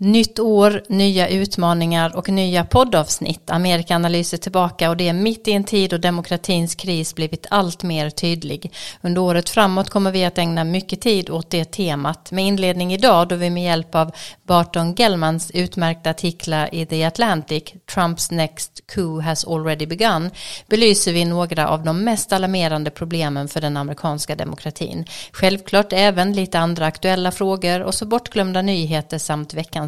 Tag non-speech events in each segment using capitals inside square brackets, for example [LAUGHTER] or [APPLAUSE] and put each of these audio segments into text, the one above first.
Nytt år, nya utmaningar och nya poddavsnitt. Amerikaanalys är tillbaka och det är mitt i en tid då demokratins kris blivit allt mer tydlig. Under året framåt kommer vi att ägna mycket tid åt det temat med inledning idag då vi med hjälp av Barton Gellmans utmärkta artiklar i The Atlantic Trumps next coup has already begun belyser vi några av de mest alarmerande problemen för den amerikanska demokratin. Självklart även lite andra aktuella frågor och så bortglömda nyheter samt veckans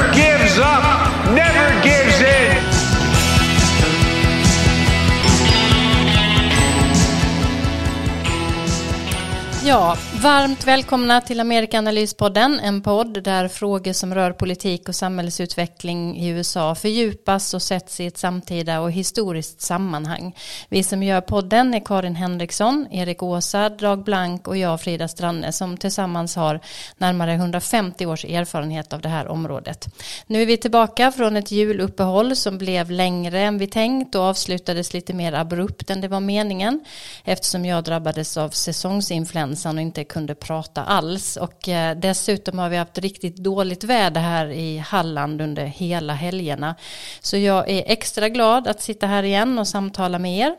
Ja, varmt välkomna till Amerikanalyspodden, en podd där frågor som rör politik och samhällsutveckling i USA fördjupas och sätts i ett samtida och historiskt sammanhang. Vi som gör podden är Karin Henriksson, Erik Åsa, Dag Blank och jag Frida Stranne som tillsammans har närmare 150 års erfarenhet av det här området. Nu är vi tillbaka från ett juluppehåll som blev längre än vi tänkt och avslutades lite mer abrupt än det var meningen eftersom jag drabbades av säsongsinfluensan och inte kunde prata alls. Och eh, dessutom har vi haft riktigt dåligt väder här i Halland under hela helgerna. Så jag är extra glad att sitta här igen och samtala med er.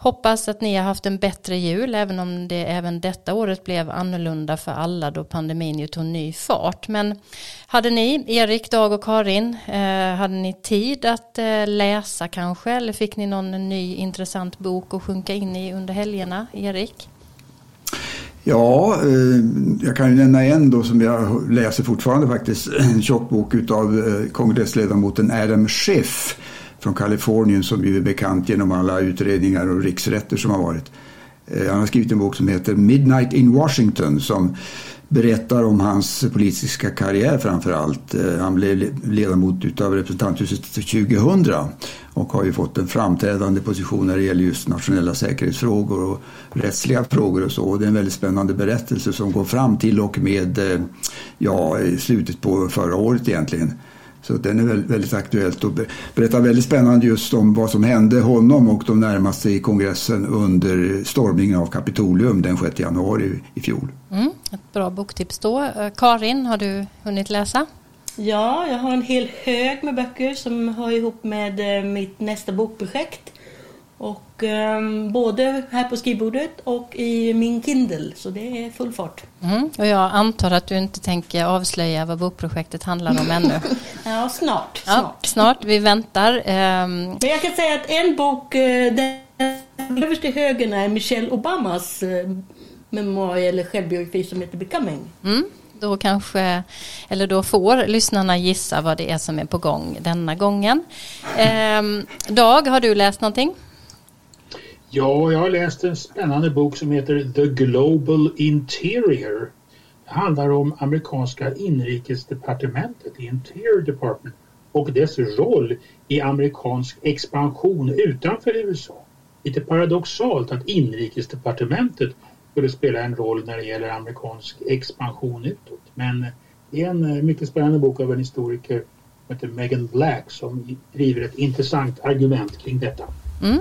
Hoppas att ni har haft en bättre jul, även om det även detta året blev annorlunda för alla då pandemin ju tog ny fart. Men hade ni, Erik, Dag och Karin, eh, hade ni tid att eh, läsa kanske? Eller fick ni någon ny intressant bok att sjunka in i under helgerna, Erik? Ja, eh, jag kan ju nämna en då som jag läser fortfarande faktiskt. En tjock bok utav eh, kongressledamoten Adam Schiff från Kalifornien som ju är bekant genom alla utredningar och riksrätter som har varit. Eh, han har skrivit en bok som heter Midnight in Washington som berättar om hans politiska karriär framför allt. Eh, han blev ledamot av representanthuset 2000 och har ju fått en framträdande position när det gäller just nationella säkerhetsfrågor och rättsliga frågor och så. Och det är en väldigt spännande berättelse som går fram till och med eh, ja, slutet på förra året egentligen. Så den är väldigt, väldigt aktuellt och berättar väldigt spännande just om vad som hände honom och de närmaste i kongressen under stormningen av Kapitolium den 6 januari i fjol. Mm, ett bra boktips då. Eh, Karin, har du hunnit läsa? Ja, jag har en hel hög med böcker som hör ihop med eh, mitt nästa bokprojekt. Och um, både här på skrivbordet och i min Kindle, så det är full fart. Mm, och jag antar att du inte tänker avslöja vad bokprojektet handlar om ännu? [LAUGHS] ja, snart. Ja, snart. snart, vi väntar. Um... Men jag kan säga att en bok, eh, den överst till höger är Michelle Obamas eh, memoar eller självbiografi som heter Becoming. Mm. Då kanske, eller då får lyssnarna gissa vad det är som är på gång denna gången. Eh, Dag, har du läst någonting? Ja, jag har läst en spännande bok som heter The Global Interior. Det handlar om amerikanska inrikesdepartementet, Interior Department, och dess roll i amerikansk expansion utanför USA. Lite paradoxalt att inrikesdepartementet skulle spela en roll när det gäller amerikansk expansion utåt. Men det är en eh, mycket spännande bok av en historiker som heter Megan Black som driver ett intressant argument kring detta. Mm.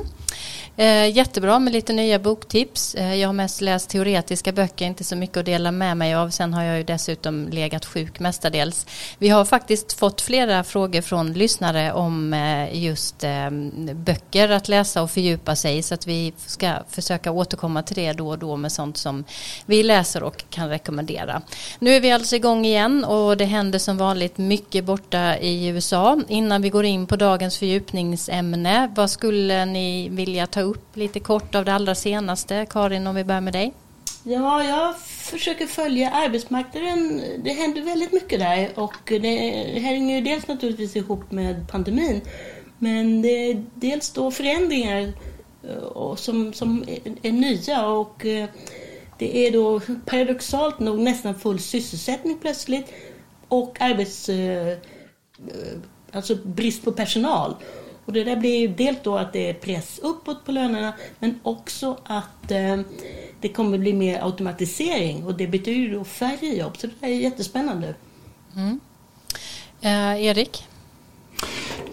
Eh, jättebra med lite nya boktips. Eh, jag har mest läst teoretiska böcker, inte så mycket att dela med mig av. Sen har jag ju dessutom legat sjuk mestadels. Vi har faktiskt fått flera frågor från lyssnare om eh, just eh, böcker att läsa och fördjupa sig så att vi ska försöka återkomma till det då och då med sånt som vi läser och kan rekommendera. Nu är vi alltså igång igen och det händer som vanligt mycket borta i USA. Innan vi går in på dagens fördjupningsämne, vad skulle ni vilja ta upp lite kort av det allra senaste. Karin, om vi börjar med dig. Ja, jag försöker följa arbetsmarknaden. Det händer väldigt mycket där och det hänger ju dels naturligtvis ihop med pandemin. Men det är dels då förändringar eh, som, som är nya och eh, det är då paradoxalt nog nästan full sysselsättning plötsligt och arbets, eh, alltså brist på personal. Och det där blir ju dels då att det är press uppåt på lönerna men också att eh, det kommer bli mer automatisering och det betyder då färre jobb. Så det är jättespännande. Mm. Eh, Erik?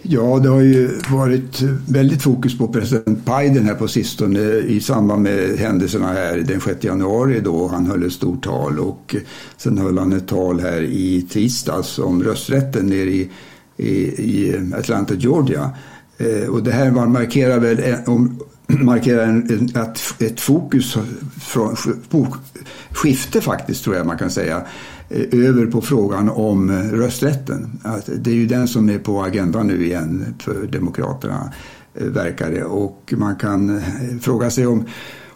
Ja, det har ju varit väldigt fokus på president Biden här på sistone i samband med händelserna här den 6 januari då han höll ett stort tal och sen höll han ett tal här i tisdags om rösträtten nere i, i, i Atlanta, Georgia. Eh, och det här var, markerar väl eh, om, [CLEARS THROAT] markerar en, ett, ett fokus från, skifte faktiskt tror jag man kan säga eh, över på frågan om eh, rösträtten. Att det är ju den som är på agendan nu igen för Demokraterna, verkar det. Och man kan fråga sig om,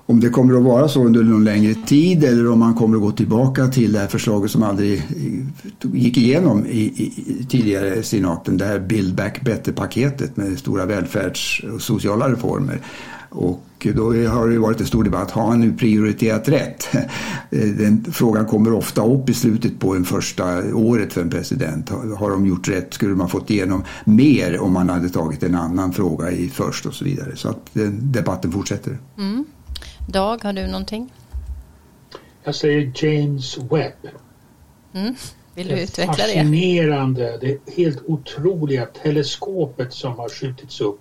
om det kommer att vara så under någon längre tid eller om man kommer att gå tillbaka till det här förslaget som aldrig gick igenom i, i tidigare senaten, det här Build Back Better-paketet med stora välfärds och sociala reformer. Och då har det varit en stor debatt, har han nu prioriterat rätt? [LAUGHS] Den frågan kommer ofta upp i slutet på en första året för en president. Har de gjort rätt? Skulle man fått igenom mer om man hade tagit en annan fråga i först och så vidare. Så att debatten fortsätter. Mm. Dag, har du någonting? Jag säger James Webb. Mm. Vill du utveckla det? Fascinerande, det helt otroliga teleskopet som har skjutits upp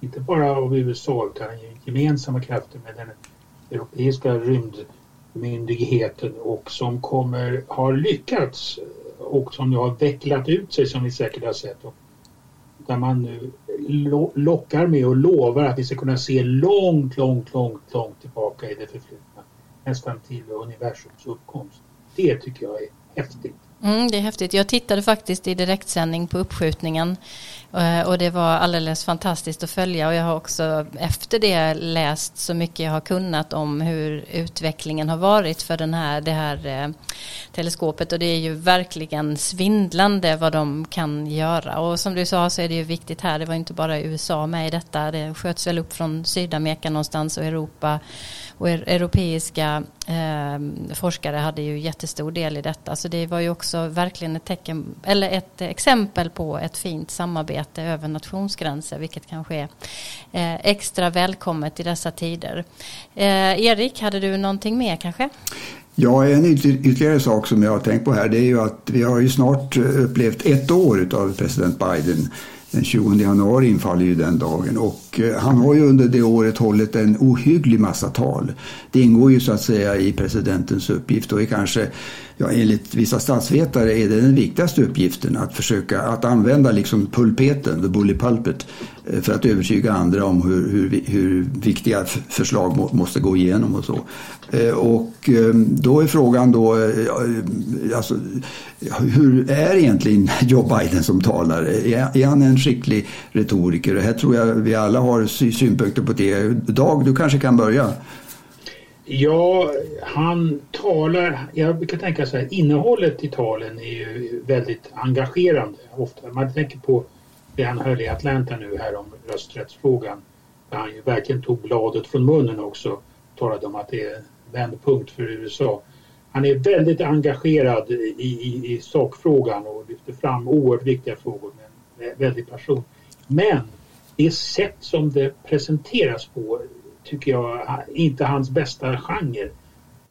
inte bara av USA utan gemensamma krafter med den europeiska rymdmyndigheten och som kommer, har lyckats och som nu har vecklat ut sig som vi säkert har sett. Och där man nu lockar med och lovar att vi ska kunna se långt, långt, långt, långt tillbaka i det förflutna. Nästan till universums uppkomst. Det tycker jag är häftigt. Mm, det är häftigt. Jag tittade faktiskt i direktsändning på uppskjutningen eh, och det var alldeles fantastiskt att följa. Och jag har också efter det läst så mycket jag har kunnat om hur utvecklingen har varit för den här, det här eh, teleskopet. Och det är ju verkligen svindlande vad de kan göra. Och som du sa så är det ju viktigt här, det var inte bara USA med i detta, det sköts väl upp från Sydamerika någonstans och Europa och europeiska eh, forskare hade ju jättestor del i detta. Så det var ju också verkligen ett, tecken, eller ett exempel på ett fint samarbete över nationsgränser, vilket kanske är eh, extra välkommet i dessa tider. Eh, Erik, hade du någonting mer kanske? Ja, en ytterligare sak som jag har tänkt på här det är ju att vi har ju snart eh, upplevt ett år av president Biden den 20 januari infaller ju den dagen och Eh, han har ju under det året hållit en ohygglig massa tal. Det ingår ju så att säga i presidentens uppgift och är kanske, ja, enligt vissa statsvetare är det den viktigaste uppgiften att försöka att använda liksom pulpeten, the bully pulpit, eh, för att övertyga andra om hur, hur, hur viktiga förslag måste gå igenom och så. Eh, och ehm, då är frågan då, alltså, hur är egentligen Joe Biden som talare? Är han en skicklig retoriker? Här tror jag vi alla har synpunkter på det. Dag, du kanske kan börja? Ja, han talar, jag brukar tänka så här, innehållet i talen är ju väldigt engagerande ofta. Man tänker på det han höll i Atlanta nu här om rösträttsfrågan. Där han ju verkligen tog bladet från munnen också. Talade om att det är en vändpunkt för USA. Han är väldigt engagerad i, i, i sakfrågan och lyfter fram oerhört viktiga frågor med väldig passion. Men det sätt som det presenteras på tycker jag inte hans bästa genre.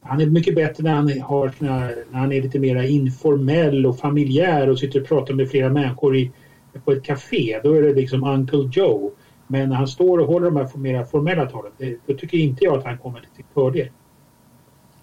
Han är mycket bättre när han, har när han är lite mer informell och familjär och sitter och pratar med flera människor i, på ett café. Då är det liksom Uncle Joe. Men när han står och håller de här mer formella talen, då tycker inte jag att han kommer till fördel.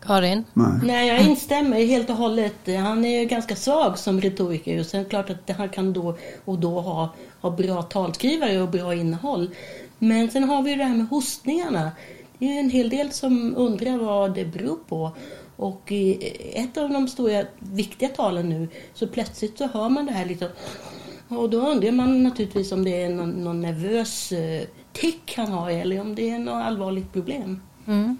Karin? Nej. Nej, jag instämmer helt och hållet. Han är ju ganska svag som retoriker och sen är det klart att han kan då och då ha, ha bra talskrivare och bra innehåll. Men sen har vi det här med hostningarna. Det är en hel del som undrar vad det beror på. Och i ett av de stora viktiga talen nu så plötsligt så hör man det här lite och då undrar man naturligtvis om det är någon, någon nervös eh, tick han har eller om det är något allvarligt problem. Mm.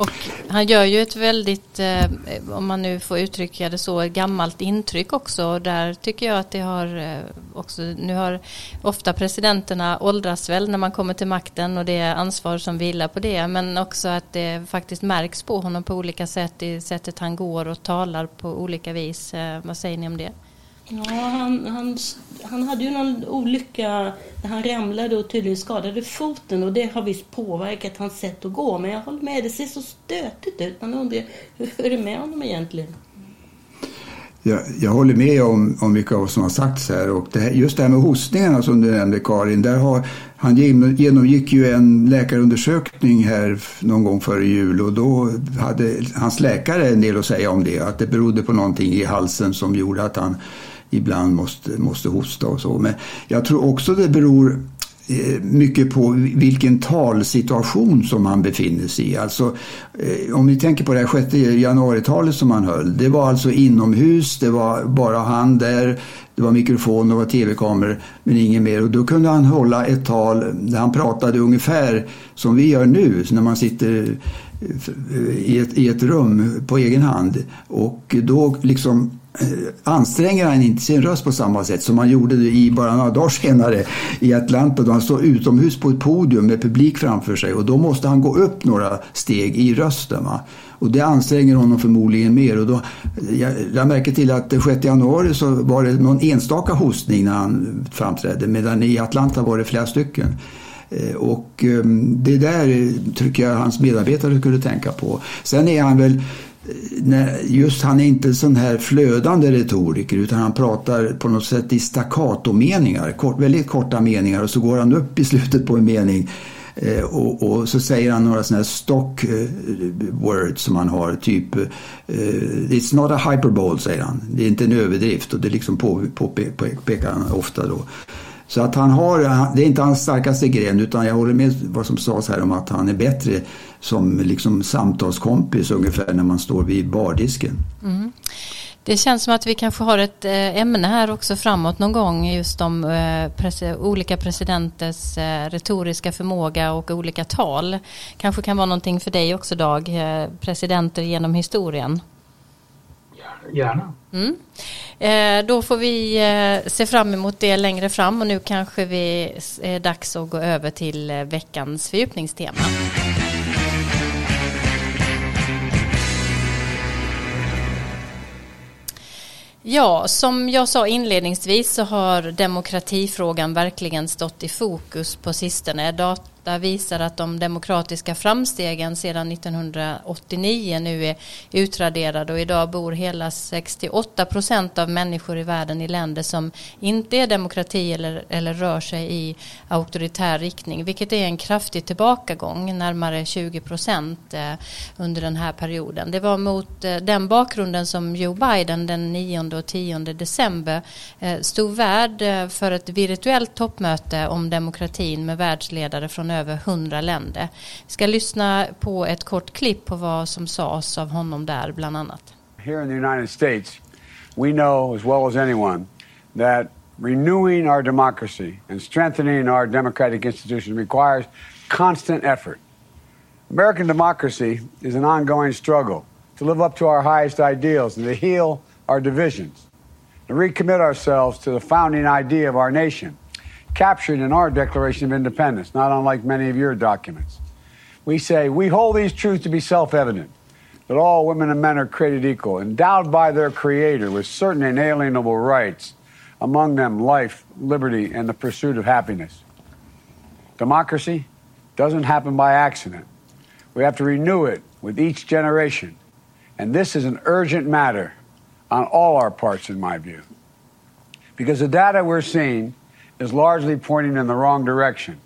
Och han gör ju ett väldigt, eh, om man nu får uttrycka det så, gammalt intryck också. Och där tycker jag att det har eh, också, nu har ofta presidenterna åldras väl när man kommer till makten och det är ansvar som vilar på det. Men också att det faktiskt märks på honom på olika sätt i sättet han går och talar på olika vis. Eh, vad säger ni om det? Ja, han, han, han hade ju någon olycka när han ramlade och tydligen skadade foten och det har visst påverkat hans sätt att gå. Men jag håller med, det ser så stötigt ut. Man undrar, hur är det med honom egentligen? Jag, jag håller med om, om mycket av vad som har sagts här. Och det här, just det här med hostningarna som du nämnde Karin. Där har, han genomgick ju en läkarundersökning här någon gång före jul och då hade hans läkare en del att säga om det. Att det berodde på någonting i halsen som gjorde att han ibland måste, måste hosta och så. Men jag tror också det beror eh, mycket på vilken talsituation som han befinner sig i. Alltså, eh, om ni tänker på det här 6 januari-talet som han höll. Det var alltså inomhus, det var bara han där, det var mikrofon och tv-kameror men inget mer. Och då kunde han hålla ett tal där han pratade ungefär som vi gör nu när man sitter eh, i ett, i ett rum på egen hand. Och då liksom Eh, anstränger han inte sin röst på samma sätt som han gjorde i bara några dagar senare i Atlanta då han står utomhus på ett podium med publik framför sig och då måste han gå upp några steg i rösten. Va? Och det anstränger honom förmodligen mer. Och då, eh, jag, jag märker till att den 6 januari så var det någon enstaka hostning när han framträdde medan i Atlanta var det flera stycken. Eh, och ehm, det där tycker jag hans medarbetare skulle tänka på. Sen är han väl just han är inte en sån här flödande retoriker utan han pratar på något sätt i staccato-meningar, kort, väldigt korta meningar och så går han upp i slutet på en mening eh, och, och, så säger han några sådana här stock eh, words som han har, typ eh, It's not a hyperbole, säger han. Det är inte en överdrift och det liksom påpekar på, på, han ofta då. Så att han har, det är inte hans starkaste gren utan jag håller med vad som sades här om att han är bättre som liksom samtalskompis ungefär när man står vid bardisken. Mm. Det känns som att vi kanske har ett eh, ämne här också framåt någon gång just om eh, olika presidenters eh, retoriska förmåga och olika tal. Kanske kan vara någonting för dig också Dag, presidenter genom historien. Gärna. Mm. Eh, då får vi eh, se fram emot det längre fram och nu kanske vi är dags att gå över till eh, veckans fördjupningstema. Ja, som jag sa inledningsvis så har demokratifrågan verkligen stått i fokus på sistone. Data visar att de demokratiska framstegen sedan 1989 nu är utraderade och idag bor hela 68 procent av människor i världen i länder som inte är demokrati eller, eller rör sig i auktoritär riktning, vilket är en kraftig tillbakagång, närmare 20 procent eh, under den här perioden. Det var mot eh, den bakgrunden som Joe Biden den 9 och 10 december eh, stod värd för ett virtuellt toppmöte om demokratin med världsledare från över hundra länder. Vi ska lyssna på ett kort klipp på vad som sades av honom där bland annat. Here in the United States we know as well as anyone that renewing our democracy and strengthening our democratic institutions requires constant effort. American democracy is an ongoing struggle to live up to our highest ideals and to heal our divisions, to recommit ourselves to the founding idea of our nation captured in our Declaration of Independence, not unlike many of your documents. We say, We hold these truths to be self evident that all women and men are created equal, endowed by their Creator with certain inalienable rights, among them life, liberty, and the pursuit of happiness. Democracy doesn't happen by accident. We have to renew it with each generation. And this is an urgent matter on all our parts, in my view. Because the data we're seeing is largely pointing in the wrong direction.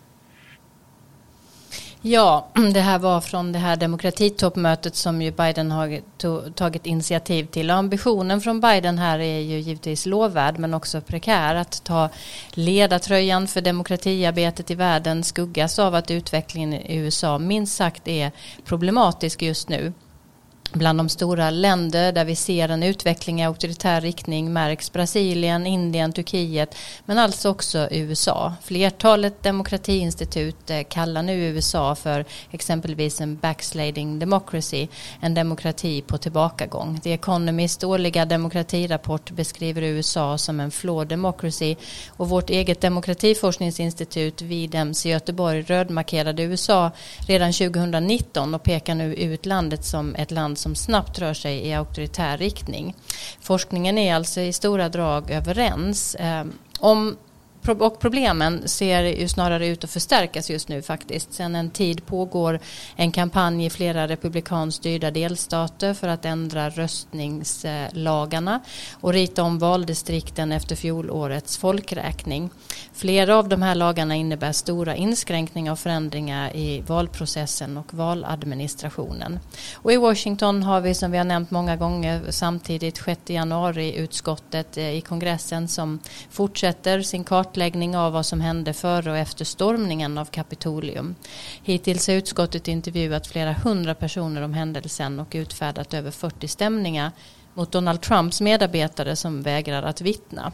Ja, [CLEARS THROAT] det här var från det här demokratitoppmötet som ju Biden har tagit initiativ till. Och ambitionen från Biden här är ju givetvis lovvärd men också prekär. Att ta ledartröjan för demokratiarbetet i världen skuggas av att utvecklingen i USA minst sagt är problematisk just nu. Bland de stora länder där vi ser en utveckling i auktoritär riktning märks Brasilien, Indien, Turkiet men alltså också USA. Flertalet demokratiinstitut eh, kallar nu USA för exempelvis en backsliding democracy, en demokrati på tillbakagång. The Economist årliga demokratirapport beskriver USA som en flawed democracy och vårt eget demokratiforskningsinstitut Videms i Göteborg rödmarkerade USA redan 2019 och pekar nu ut landet som ett land land som snabbt rör sig i auktoritär riktning. Forskningen är alltså i stora drag överens. Ehm, om och problemen ser ju snarare ut att förstärkas just nu faktiskt. Sedan en tid pågår en kampanj i flera republikanskt styrda delstater för att ändra röstningslagarna och rita om valdistrikten efter fjolårets folkräkning. Flera av de här lagarna innebär stora inskränkningar och förändringar i valprocessen och valadministrationen. Och i Washington har vi som vi har nämnt många gånger samtidigt 6 januari-utskottet eh, i kongressen som fortsätter sin kartläggning av vad som hände före och efter stormningen av Kapitolium. Hittills har utskottet intervjuat flera hundra personer om händelsen och utfärdat över 40 stämningar mot Donald Trumps medarbetare som vägrar att vittna.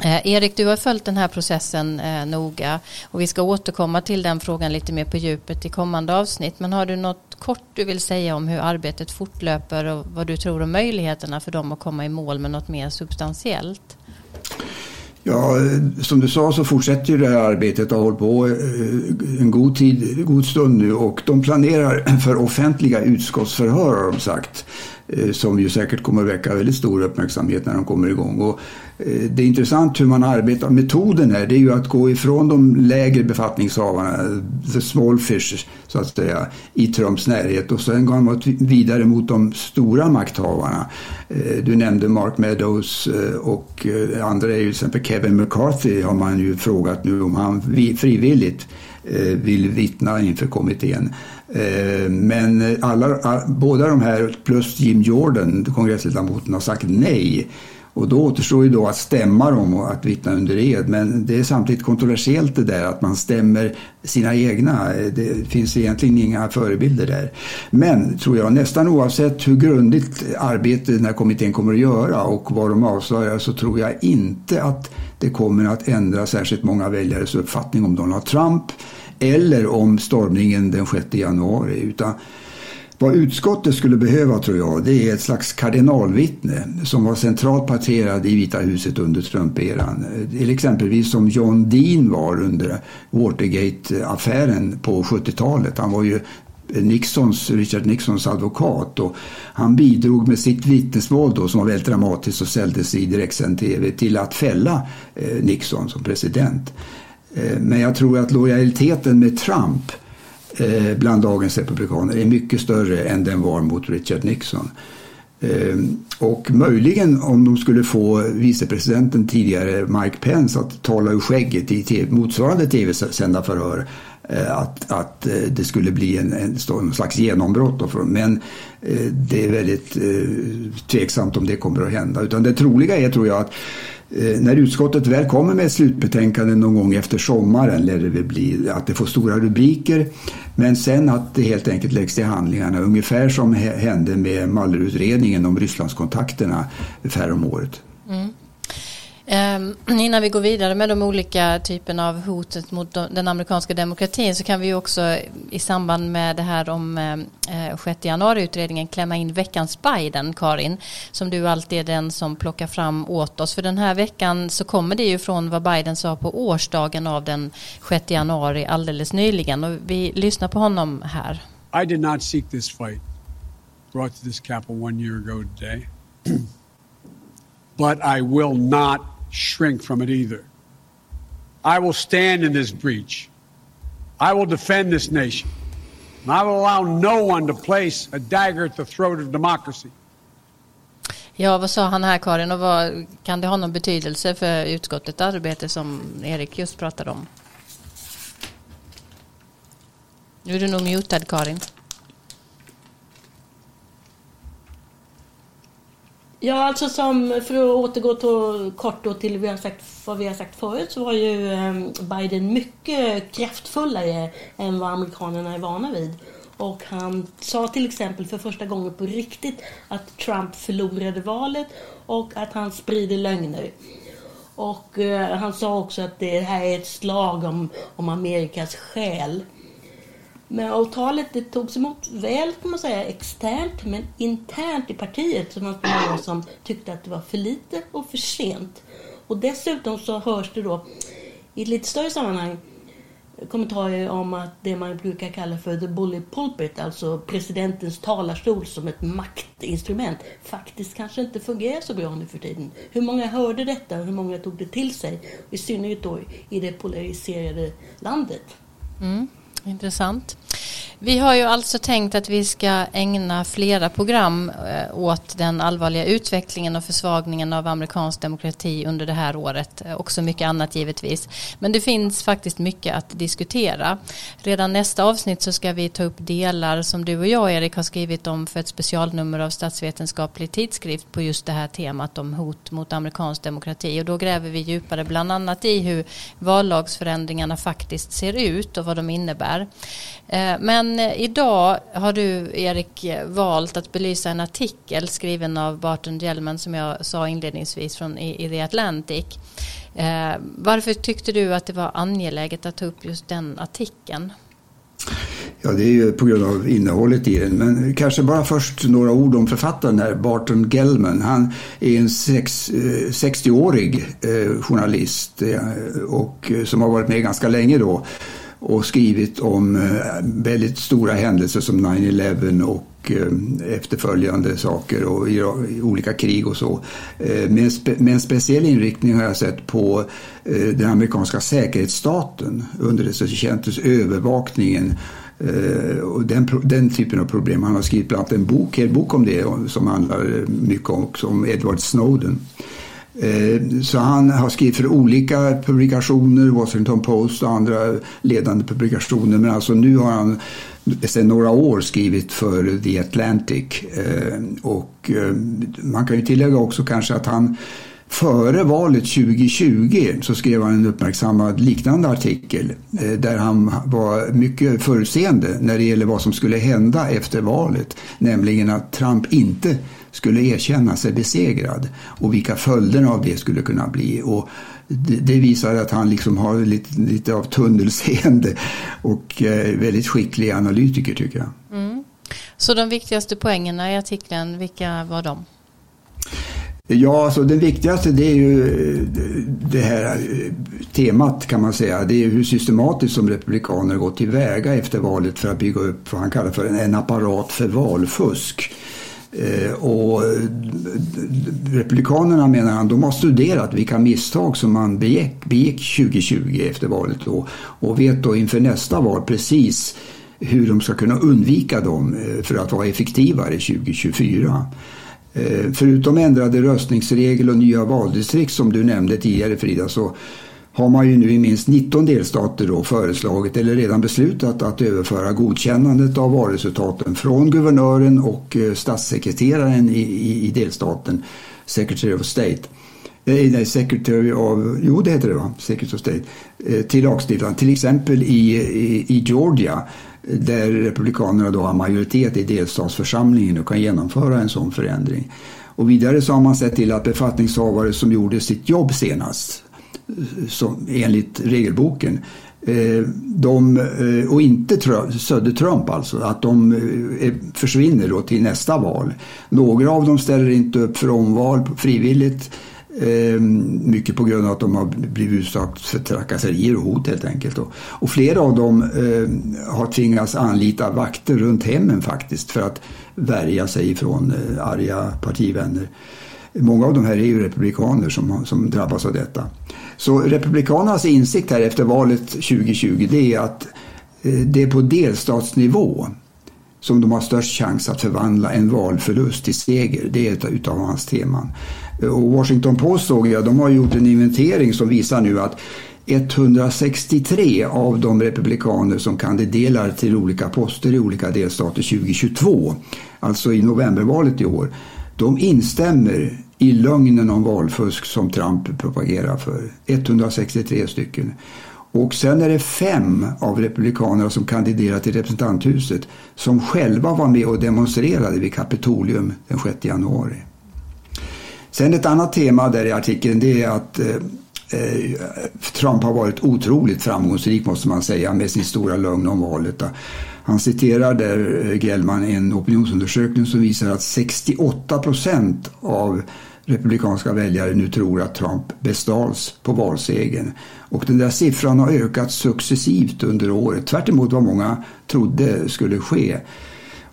Eh, Erik, du har följt den här processen eh, noga och vi ska återkomma till den frågan lite mer på djupet i kommande avsnitt. Men har du något kort du vill säga om hur arbetet fortlöper och vad du tror om möjligheterna för dem att komma i mål med något mer substantiellt? Ja, som du sa så fortsätter ju det här arbetet och har hållit på eh, en god, tid, god stund nu och de planerar för offentliga utskottsförhör har de sagt. Eh, som ju säkert kommer att väcka väldigt stor uppmärksamhet när de kommer igång. Och eh, det är intressant hur man arbetar. Metoden här det är ju att gå ifrån de lägre befattningshavarna, the small fish så att säga, i Trumps närhet och sen går man vidare mot de stora makthavarna. Eh, du nämnde Mark Meadows och andra är ju till exempel Kevin McCarthy har man ju frågat nu om han frivilligt vill vittna inför kommittén. Eh, men alla, båda de här plus Jim Jordan, kongressledamoten, har sagt nej. Och då återstår ju då att stämma dem och att vittna under ed. Men det är samtidigt kontroversiellt det där att man stämmer sina egna. Eh, det finns egentligen inga förebilder där. Men tror jag, nästan oavsett hur grundligt arbete den här kommittén kommer att göra och vad de avslöjar så tror jag inte att det kommer att ändra särskilt många väljares uppfattning om Donald Trump eller om stormningen den 6 januari. Utan vad utskottet skulle behöva tror jag det är ett slags kardinalvittne som var centralt parterad i Vita huset under Trump-eran. Exempelvis som John Dean var under Watergate-affären på 70-talet. Han var ju Nixons, Richard Nixons advokat och han bidrog med sitt vittnesmål då som var väldigt dramatiskt och säljdes i direktsänd tv till att fälla eh, Nixon som president. Eh, men jag tror att lojaliteten med Trump eh, bland dagens republikaner är mycket större än den var mot Richard Nixon. Eh, och möjligen om de skulle få vicepresidenten tidigare Mike Pence att tala ur skägget i motsvarande tv-sända förhör Eh, att, att eh, det skulle bli en, en, en slags genombrott. Då. Men eh, det är väldigt tveksamt om det kommer att hända. Utan det troliga är tror jag att när utskottet väl kommer med ett slutbetänkande någon gång efter sommaren lär det väl bli att det får stora rubriker men sen att det helt enkelt läggs till handlingarna ungefär som hände med Mallerutredningen om Rysslandskontakterna häromåret om året. Mm. Um, Ehm, innan vi går vidare med de olika typerna av hotet mot den amerikanska demokratin så kan vi också i samband med det här om ehm, eh, 6 januari-utredningen klämma in veckans Biden, Karin, som du alltid är den som plockar fram åt oss. För den här veckan så kommer det ju från vad Biden sa på årsdagen av den 6 januari alldeles nyligen och vi lyssnar på honom här. I did not seek this fight brought to this capital one year ago today. [CLEARS THROAT] but I will not shrink from it either. I will stand in this breach. I will defend this nation. And I will allow no one to place a dagger at the throat of democracy. Ja, vad sa han här Karin och vad, kan det ha någon betydelse för utskottets arbete som Erik just pratade om? Nu är du nog mutad Karin. Ja, alltså som, för att återgå till, kort då till vi har sagt, vad vi har sagt förut så var ju ehm, Biden mycket kraftfullare än vad amerikanerna är vana vid. Och han sa till exempel för första gången på riktigt att Trump förlorade valet och att han sprider lögner. Och eh, han sa också att det här är ett slag om, om Amerikas själ. Men avtalet det togs emot väl kan man säga externt men internt i partiet så fanns det många som tyckte att det var för lite och för sent. Och dessutom så hörs det då i ett lite större sammanhang kommentarer om att det man brukar kalla för the bully pulpit, alltså presidentens talarstol som ett maktinstrument, faktiskt kanske inte fungerar så bra nu för tiden. Hur många hörde detta och hur många tog det till sig? I synnerhet då i det polariserade landet. Mm, intressant. Vi har ju alltså tänkt att vi ska ägna flera program eh, åt den allvarliga utvecklingen och försvagningen av amerikansk demokrati under det här året. Eh, också mycket annat givetvis. Men det finns faktiskt mycket att diskutera. Redan nästa avsnitt så ska vi ta upp delar som du och jag Erik har skrivit om för ett specialnummer av statsvetenskaplig tidskrift på just det här temat om hot mot amerikansk demokrati. Och då gräver vi djupare bland annat i hur vallagsförändringarna faktiskt ser ut och vad de innebär här. Eh, men idag har du, Erik, valt att belysa en artikel skriven av Barton Gellman som jag sa inledningsvis från i, The Atlantic. Eh, varför tyckte du att det var angeläget att ta upp just den artikeln? Ja, det är ju på grund av innehållet i den. Men kanske bara först några ord om författaren här, Barton Gellman. Han är en 60-årig eh, journalist och som har varit med ganska länge då och skrivit om eh, väldigt stora händelser som 9-11 och eh, efterföljande saker och olika krig och så. Eh, med en, spe, med en speciell inriktning har jag sett på den amerikanska säkerhetsstaten, underrättelsetjänstens övervakningen och den, den, typen av problem. Han har skrivit bland annat en bok, en bok om det som handlar mycket om, om Edward Snowden. Eh, så han har skrivit för olika publikationer, Washington Post och andra ledande publikationer. Men alltså nu har han sedan några år skrivit för The Atlantic. Eh, och eh, man kan ju tillägga också kanske att han Före valet 2020 så skrev han en uppmärksammad liknande artikel där han var mycket förutseende när det gäller vad som skulle hända efter valet. Nämligen att Trump inte skulle erkänna sig besegrad och vilka följderna av det skulle kunna bli. Och det, det visar att han liksom har lite, lite av tunnelseende och eh, väldigt skicklig analytiker tycker jag. Mm. Så de viktigaste poängerna i artikeln, vilka var de? Ja, alltså det viktigaste det är ju eh, det här eh, temat kan man säga. Det är hur systematiskt som republikaner gått tillväga efter valet för att bygga upp vad han kallar för en apparat för valfusk. Eh, och eh, Republikanerna menar han, de har studerat vilka misstag som man begick, begick 2020 efter valet då, och vet då inför nästa val precis hur de ska kunna undvika dem eh, för att vara effektivare 2024. Förutom ändrade röstningsregler och nya valdistrikt som du nämnde tidigare Frida så har man ju nu i minst 19 delstater då föreslagit eller redan beslutat att överföra godkännandet av valresultaten från guvernören och eh, statssekreteraren i, i, i delstaten, Secretary of State, eh, nej, Secretary of, jo det heter det va, Secretary of State, eh, till lagstiftaren. Till exempel i, i, i Georgia eh, där Republikanerna då har majoritet i delstatsförsamlingen och kan genomföra en sån förändring. Och vidare så har man sett till att befattningshavare som gjorde sitt jobb senast, som, enligt regelboken. Eh, de, eh, och inte stödde Trump alltså, att de eh, försvinner då till nästa val. Några av dem ställer inte upp för omval frivilligt. Eh, mycket på grund av att de har blivit utsatta för trakasserier och hot helt enkelt. Och flera av dem har tvingats anlita vakter runt hemmen faktiskt för att värja sig från arga partivänner. Många av de här är ju republikaner som, som drabbas av detta. Så republikanernas insikt här efter valet 2020 det är att eh, det är på delstatsnivå som de har störst chans att förvandla en valförlust till seger. Det är ett utav hans teman. Och Washington Post såg jag, de har gjort en inventering som visar nu att 163 av de republikaner som kandiderar till olika poster i olika delstater 2022, alltså i novembervalet i år, de instämmer i lögnen om valfusk som Trump propagerar för. 163 stycken. Och sen är det fem av republikanerna som kandiderar till representanthuset som själva var med och demonstrerade vid Kapitolium den 6 januari. Sen ett annat tema där i artikeln det är att eh, Trump har varit otroligt framgångsrik måste man säga med sin stora lögn om valet. Han citerar där eh, Gellman en opinionsundersökning som visar att 68 procent av republikanska väljare nu tror att Trump bestals på valsegern. Och den där siffran har ökat successivt under året, tvärt vad många trodde skulle ske.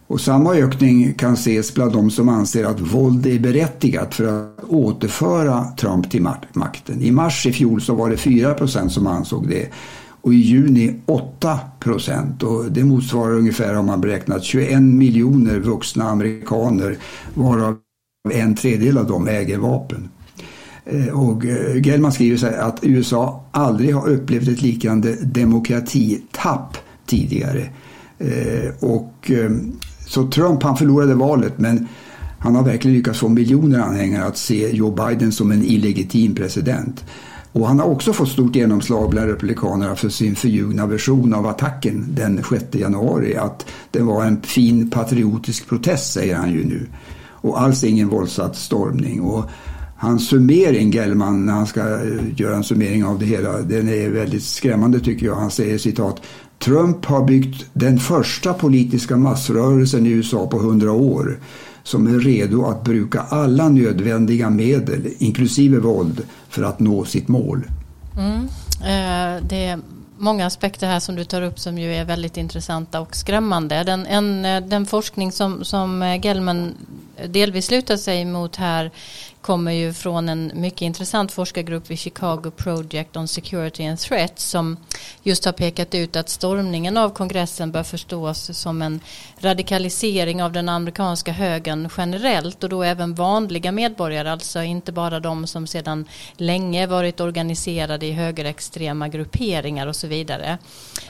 Och samma ökning kan ses bland de som anser att våld är berättigat för att återföra Trump till makten. I mars i fjol så var det 4 procent som ansåg det och i juni 8 procent. Och det motsvarar ungefär, om man beräknat, 21 miljoner vuxna amerikaner varav en tredjedel av dem äger vapen. Eh, och eh, Gellman skriver så att USA aldrig har upplevt ett liknande demokratitapp tidigare. Eh, och, så Trump han förlorade valet men han har verkligen lyckats få miljoner anhängare att se Joe Biden som en illegitim president. Och han har också fått stort genomslag bland republikanerna för sin förljugna version av attacken den 6 januari. Att det var en fin patriotisk protest säger han ju nu. Och alls ingen våldsatt stormning. Och hans summering, Gellman, när han ska eh, göra en summering av det hela, den är väldigt skrämmande tycker jag. Han säger citat Trump har byggt den första politiska massrörelsen i USA på hundra år som är redo att bruka alla nödvändiga medel, inklusive våld, för att nå sitt mål. Mm. Eh, det är många aspekter här som du tar upp som ju är väldigt intressanta och skrämmande. Den, en, eh, den forskning som, som eh, Gelman delvis lutar sig mot här kommer ju från en mycket intressant forskargrupp vid Chicago Project on Security and Threats som just har pekat ut att stormningen av kongressen bör förstås som en radikalisering av den amerikanska högern generellt och då även vanliga medborgare, alltså inte bara de som sedan länge varit organiserade i högerextrema grupperingar och så vidare.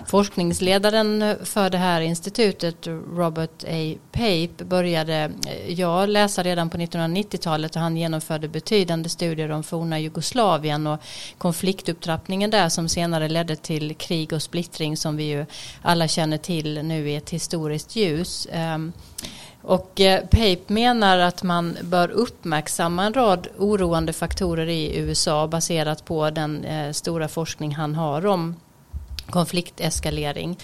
Forskningsledaren för det här institutet, Robert A. Pape, började jag läsa redan på 1990-talet och han genomförde betydande studier om forna Jugoslavien och konfliktupptrappningen där som senare ledde till krig och splittring som vi ju alla känner till nu i ett historiskt ljus. Ehm, och eh, Pape menar att man bör uppmärksamma en rad oroande faktorer i USA baserat på den eh, stora forskning han har om konflikteskalering.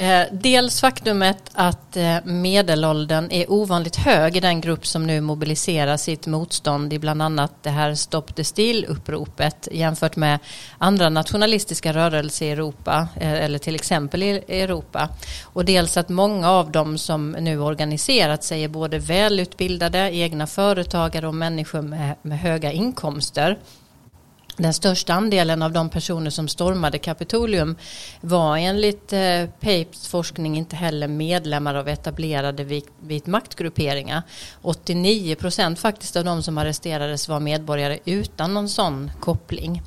Eh, dels faktumet att eh, medelåldern är ovanligt hög i den grupp som nu mobiliserar sitt motstånd i bland annat det här Stop the Steal-uppropet jämfört med andra nationalistiska rörelser i Europa eh, eller till exempel i Europa. Och dels att många av dem som nu organiserat sig är både välutbildade, egna företagare och människor med, med höga inkomster. Den största andelen av de personer som stormade Kapitolium var enligt eh, Papes forskning inte heller medlemmar av etablerade vit, vit maktgrupperingar. 89 procent faktiskt av de som arresterades var medborgare utan någon sån koppling.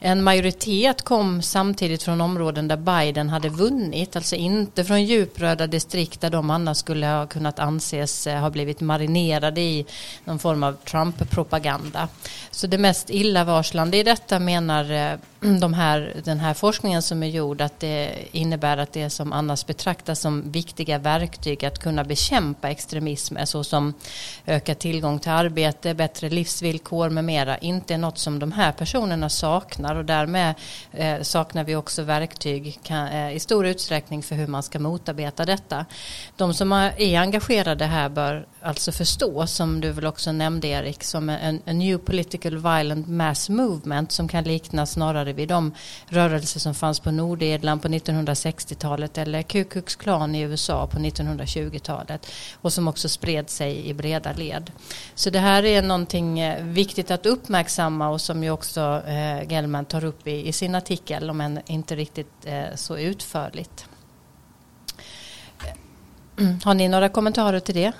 En majoritet kom samtidigt från områden där Biden hade vunnit, alltså inte från djupröda distrikt där de annars skulle ha kunnat anses eh, ha blivit marinerade i någon form av Trump-propaganda. Så det mest illavarslande i detta menar eh, [CLEARS THROAT] de här, den här forskningen som är gjord att det innebär att det som annars betraktas som viktiga verktyg att kunna bekämpa extremism är såsom ökad tillgång till arbete, bättre livsvillkor med mera inte är något som de här personerna saknar och därmed eh, saknar vi också verktyg kan, eh, i stor utsträckning för hur man ska motarbeta detta. De som är engagerade här bör alltså förstå, som du väl också nämnde Erik, som en, en new political violent mass movement som kan likna snarare vid de rörelser som fanns på Nordirland på 1960-talet eller Ku Klux Klan i USA på 1920-talet och som också spred sig i breda led. Så det här är någonting eh, viktigt att uppmärksamma och som ju också eh, Gellman tar upp i, i sin artikel, om än inte riktigt eh, så utförligt. Eh, [CLEARS THROAT] har ni några kommentarer till det?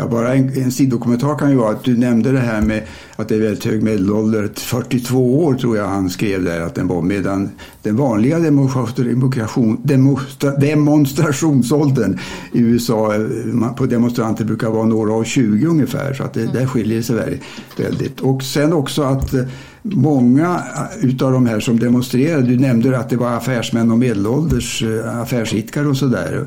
Ja, bara en, en sidokommentar kan ju vara att du nämnde det här med att det är väldigt hög medelålder. 42 år tror jag han skrev där att den var. Medan den vanliga demonstration, demonstra, demonstrationsåldern i USA eh, på demonstranter brukar vara några av 20 ungefär. Så att det, där skiljer sig väldigt. Och sen också att eh, många eh, utav de här som demonstrerade, du nämnde att det var affärsmän och medelålders affärsidkare och sådär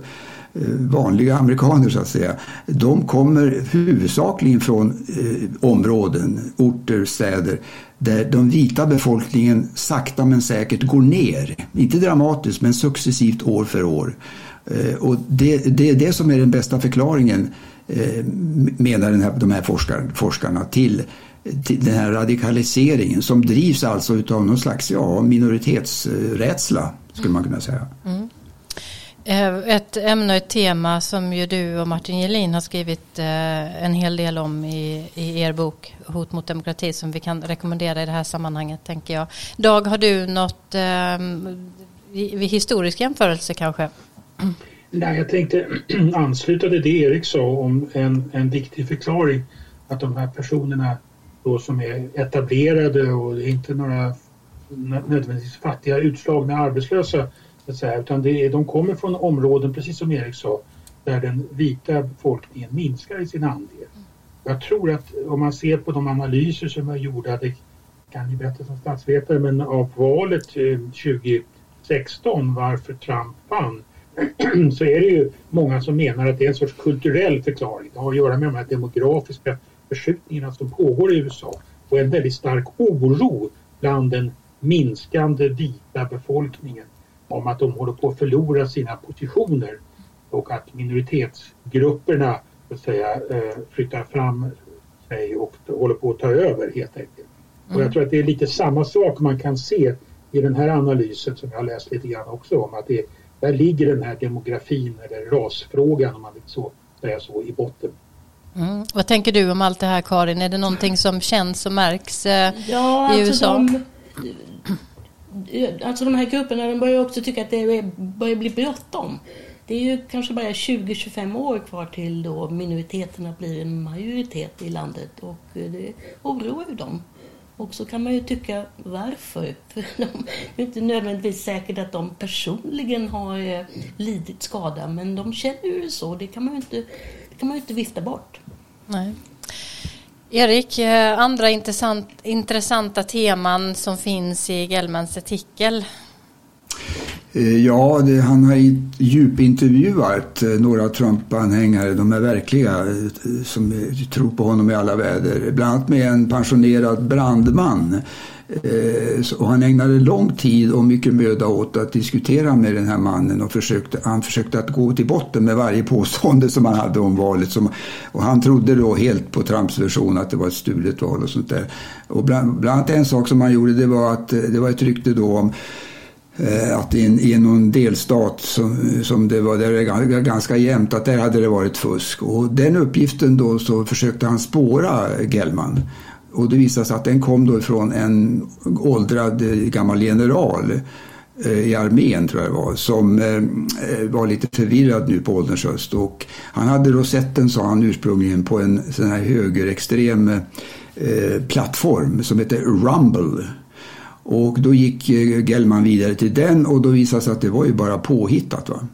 Eh, vanliga amerikaner så att säga, de kommer huvudsakligen från eh, områden, orter, städer där den vita befolkningen sakta men säkert går ner. Inte dramatiskt men successivt år för år. Eh, och det, det är det som är den bästa förklaringen eh, menar den här, de här forskar, forskarna till, till den här radikaliseringen som drivs alltså utav någon slags ja, minoritetsrädsla skulle man kunna säga. Mm. Eh, ett ämne och ett tema som ju du och Martin Gelin har skrivit eh, en hel del om i, i er bok Hot mot demokrati som vi kan rekommendera i det här sammanhanget tänker jag. Dag, har du något ehm, vid historisk jämförelse kanske? Nej, jag tänkte [CLEARS THROAT] ansluta till det Erik sa om en, en viktig förklaring att de här personerna då som är etablerade och inte några nödvändigtvis fattiga utslagna arbetslösa säga, utan det är, de kommer från områden, precis som Erik sa, där den vita befolkningen minskar i sin andel. Jag tror att om man ser på de analyser som är gjorda, det kan ni bättre som statsvetare, men av valet eh, 2016 varför Trump vann [CLEARS THROAT] så är det ju många som menar att det är en sorts kulturell förklaring. Det har att göra med de här demografiska förskjutningarna som pågår i USA och en väldigt stark oro bland den minskande vita befolkningen om att de håller på att förlora sina positioner och att minoritetsgrupperna så att säga, eh, flyttar fram sig och håller på att ta över helt enkelt. Och jag tror att det är lite samma sak man kan se i den här analysen som jag har läst lite grann också om att det, där ligger den här demografin eller rasfrågan om man vill så, säga så i botten. Mm. Vad tänker du om allt det här Karin? Är det någonting som känns och märks eh, ja, i alltså USA? De, alltså de här grupperna de börjar också tycka att det börjar bli bråttom. Det är ju kanske bara 20-25 år kvar till då minoriteterna blir en majoritet i landet och eh, det oroar ju dem. Och så kan man ju tycka varför. [LAUGHS] För de, det är inte nödvändigtvis säkert att de personligen har eh, lidit skada men de känner ju så. Det kan man ju inte, det kan man inte vifta bort. Nej. Erik, eh, andra intressant, intressanta teman som finns i Gellmans artikel? Eh, ja, det, han har djupintervjuat eh, några Trump-anhängare, de är verkliga, som tror på honom i alla väder. Bland annat med en pensionerad brandman Eh, och han ägnade lång tid och mycket möda åt att diskutera med den här mannen och försökte, han försökte att gå till botten med varje påstående som han hade om valet. Som, och han trodde då helt på Trumps version att det var ett stulet val och sånt där. Och bland, bland annat en sak som han gjorde det var att eh, det var ett rykte då om eh, att i, en, i någon delstat som, som det var där det ganska jämnt att där hade det varit fusk. Och den uppgiften då så försökte han spåra Gellman. Och det visade sig att den kom då ifrån en åldrad eh, gammal general eh, i armén tror jag det var, som eh, eh, var lite förvirrad nu på ålderns höst. Och han hade då sett den, sa han ursprungligen, på en sån här högerextrem plattform som heter Rumble. Och då gick Gellman vidare till den och då visade sig att det var ju bara påhittat. Va?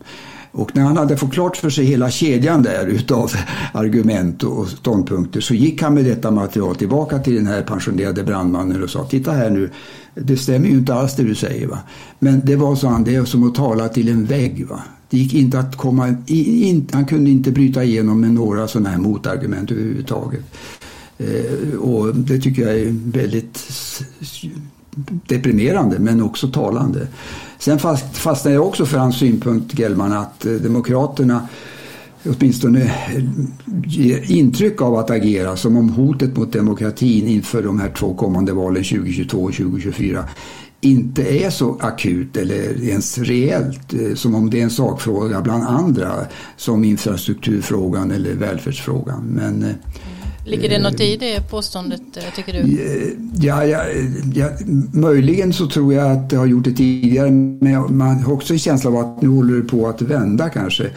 Och när han hade fått klart för sig hela kedjan där utav argument och ståndpunkter så gick han med detta material tillbaka till den här pensionerade brandmannen och sa Titta här nu, det stämmer ju inte alls det du säger. Va? Men det var, så han, det är som att tala till en vägg. Va? Det gick inte att komma in, han kunde inte bryta igenom med några sådana här motargument överhuvudtaget. Eh, och det tycker jag är väldigt deprimerande men också talande. Sen fast, fastnade jag också för hans synpunkt, Gellman, att eh, Demokraterna åtminstone eh, ger intryck av att agera som om hotet mot demokratin inför de här två kommande valen 2022 och 2024 inte är så akut eller ens reellt eh, som om det är en sakfråga bland andra som infrastrukturfrågan eller välfärdsfrågan. Men Ligger det något i det påståendet, eh, tycker du? Eh, ja, ja, eh, ja, möjligen så tror jag att det har gjort det tidigare, men man har också en känsla av att nu håller det på att vända kanske.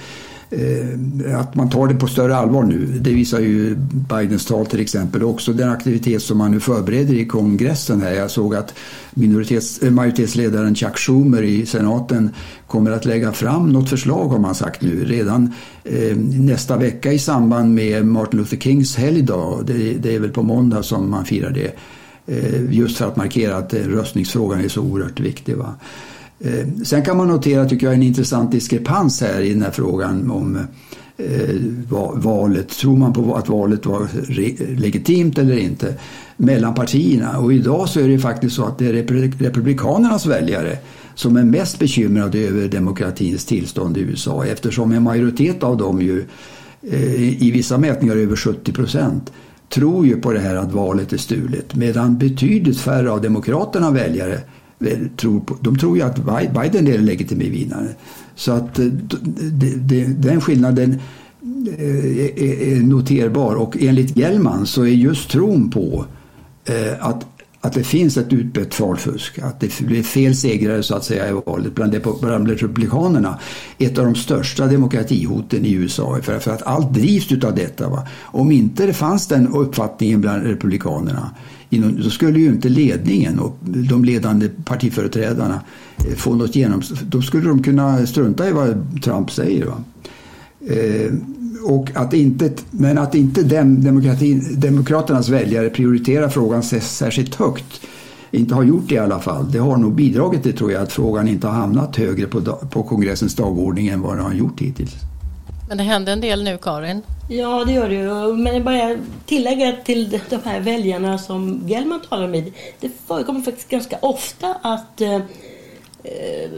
Eh, att man tar det på större allvar nu. Det visar ju Bidens tal till exempel. Också den aktivitet som man nu förbereder i kongressen här. Jag såg att minoritets, eh, majoritetsledaren Chuck Schumer i senaten kommer att lägga fram något förslag har man sagt nu redan eh, nästa vecka i samband med Martin Luther Kings helgdag. Det, det är väl på måndag som man firar det. Eh, just för att markera att eh, röstningsfrågan är så oerhört viktig. Va? Eh, sen kan man notera, tycker jag, en intressant diskrepans här i den här frågan om eh, valet. Tror man på att valet var legitimt eller inte mellan partierna? Och idag så är det faktiskt så att det är republikanernas väljare som är mest bekymrade över demokratins tillstånd i USA eftersom en majoritet av dem ju eh, i vissa mätningar över 70 procent, tror ju på det här att valet är stulet. Medan betydligt färre av demokraterna väljare tror på, de tror ju att Biden är den legitima vinnare. Så att eh, den skillnaden eh, är noterbar och enligt Gellman så är just tron på eh, att att det finns ett utbrett valfusk, att det blir fel segrare så att säga i valet bland, bland republikanerna. Ett av de största demokratihoten i USA för, för att allt drivs av detta. Va? Om inte det fanns den uppfattningen bland republikanerna då skulle ju inte ledningen och de ledande partiföreträdarna eh, få något genom... Då skulle de kunna strunta i vad Trump säger. Va? Eh, och att inte, men att inte dem, Demokraternas väljare prioriterar frågan särskilt högt, inte har gjort det i alla fall, det har nog bidragit till tror jag att frågan inte har hamnat högre på, på kongressens dagordning än vad den har gjort hittills. Men det händer en del nu Karin? Ja det gör det ju. Men jag bara tillägga till de här väljarna som Gellman talar med. Det förekommer faktiskt ganska ofta att eh, eh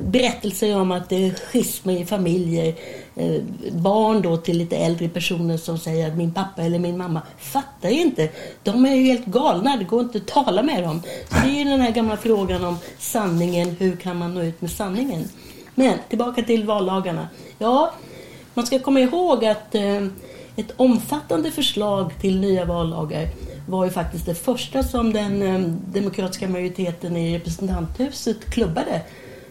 berättelser om att det är schismer i familjer. Eh, barn då till lite äldre personer som säger att min pappa eller min mamma fattar inte. De är ju helt galna, det går inte att tala med dem. Så det är den här gamla frågan om sanningen, hur kan man nå ut med sanningen? Men tillbaka till vallagarna. Ja, man ska komma ihåg att eh, ett omfattande förslag till nya vallagar var ju faktiskt det första som den eh, demokratiska majoriteten i representanthuset klubbade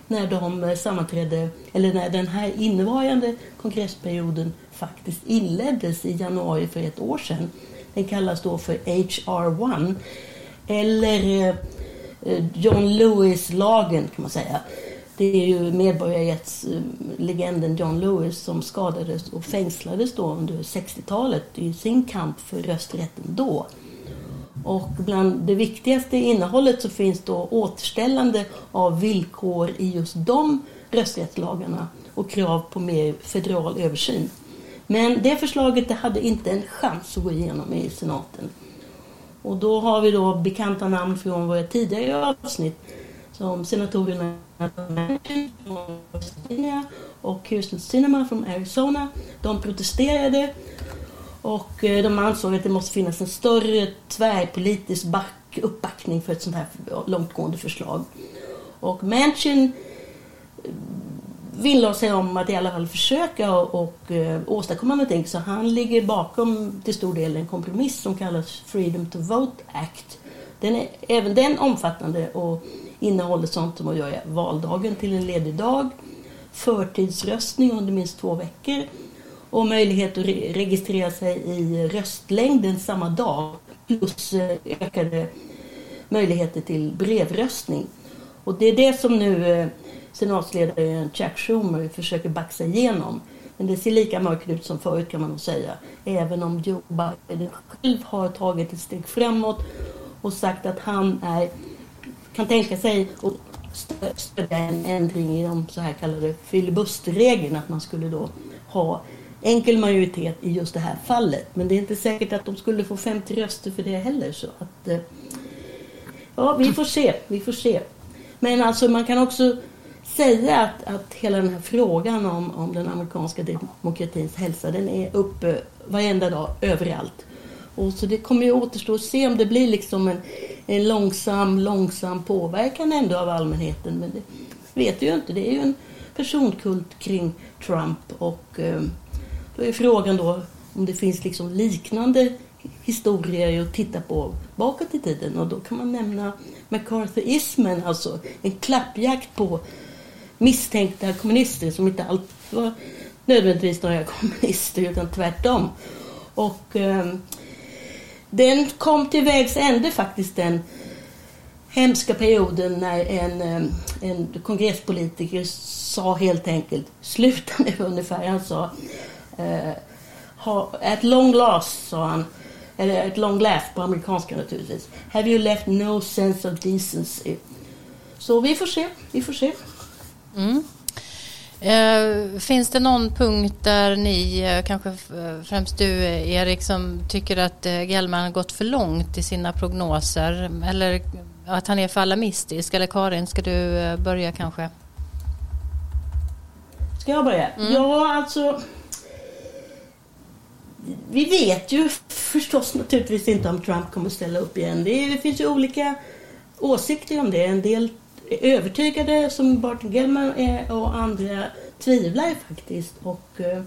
när de eh, sammanträdde, eller när den här innevarande kongressperioden faktiskt inleddes i januari för ett år sedan. Den kallas då för HR1 eller John Lewis-lagen kan man säga. Det är ju medborgarrättslegenden eh, John Lewis som skadades och fängslades då under 60-talet i sin kamp för rösträtten då. Och bland det viktigaste innehållet så finns då återställande av villkor i just de rösträttslagarna och krav på mer federal översyn. Men det förslaget det hade inte en chans att gå igenom i senaten. Och då har vi då bekanta namn från våra tidigare avsnitt som senatorerna och Kirsten Cinema från Arizona. De protesterade och eh, de ansåg att det måste finnas en större tvärpolitisk back, uppbackning för ett sånt här långtgående förslag. Och Manchin eh, vill sig om att i alla fall försöka och, och eh, åstadkomma någonting. Så han ligger bakom till stor del en kompromiss som kallas Freedom to Vote Act. Den är även den omfattande och innehåller sånt som att göra valdagen till en ledig dag, förtidsröstning under minst två veckor och möjlighet att re registrera sig i röstlängden samma dag plus eh, ökade möjligheter till brevröstning. Och det är det som nu eh, senatsledaren Chuck Schumer försöker baxa igenom. Men det ser lika mörkt ut som förut kan man nog säga. Även om Joe Biden själv har tagit ett steg framåt och sagt att han är, kan tänka sig att stödja en ändring i de så här kallade filibusterreglerna, Att man skulle då ha enkel majoritet i just det här fallet. Men det är inte säkert att de skulle få 50 röster för det heller. Så att, eh, ja, vi får se. Vi får se. Men alltså man kan också säga att, att hela den här frågan om, om den amerikanska demokratins hälsa, den är uppe varenda dag, överallt. Och så det kommer ju återstå att se om det blir liksom en, en långsam, långsam påverkan ändå av allmänheten. Men det vet vi ju inte. Det är ju en personkult kring Trump och eh, då är frågan då om det finns liksom liknande historier att titta på bakåt i tiden. Och då kan man nämna McCarthyismen, alltså en klappjakt på misstänkta kommunister som inte alltid var nödvändigtvis några [LAUGHS] kommunister utan tvärtom. Och eh, den kom till vägs ände faktiskt den hemska perioden när en, eh, en kongresspolitiker sa helt enkelt, sluta nu ungefär, han sa eh, at long last, sa han, eller ett long last” på amerikanska naturligtvis. Have you left no sense of decency? Så vi får se, vi får se. Mm. Eh, finns det någon punkt där ni, eh, kanske främst du Erik, som tycker att eh, Gellman har gått för långt i sina prognoser? Eller att han är för alarmistisk? Eller Karin, ska du eh, börja kanske? Ska jag börja? Mm. Ja, alltså vi vet ju förstås naturligtvis inte om Trump kommer ställa upp igen. Det, det finns ju olika åsikter om det. En del övertygade som Barton Gellman är och andra tvivlar faktiskt. Och, eh,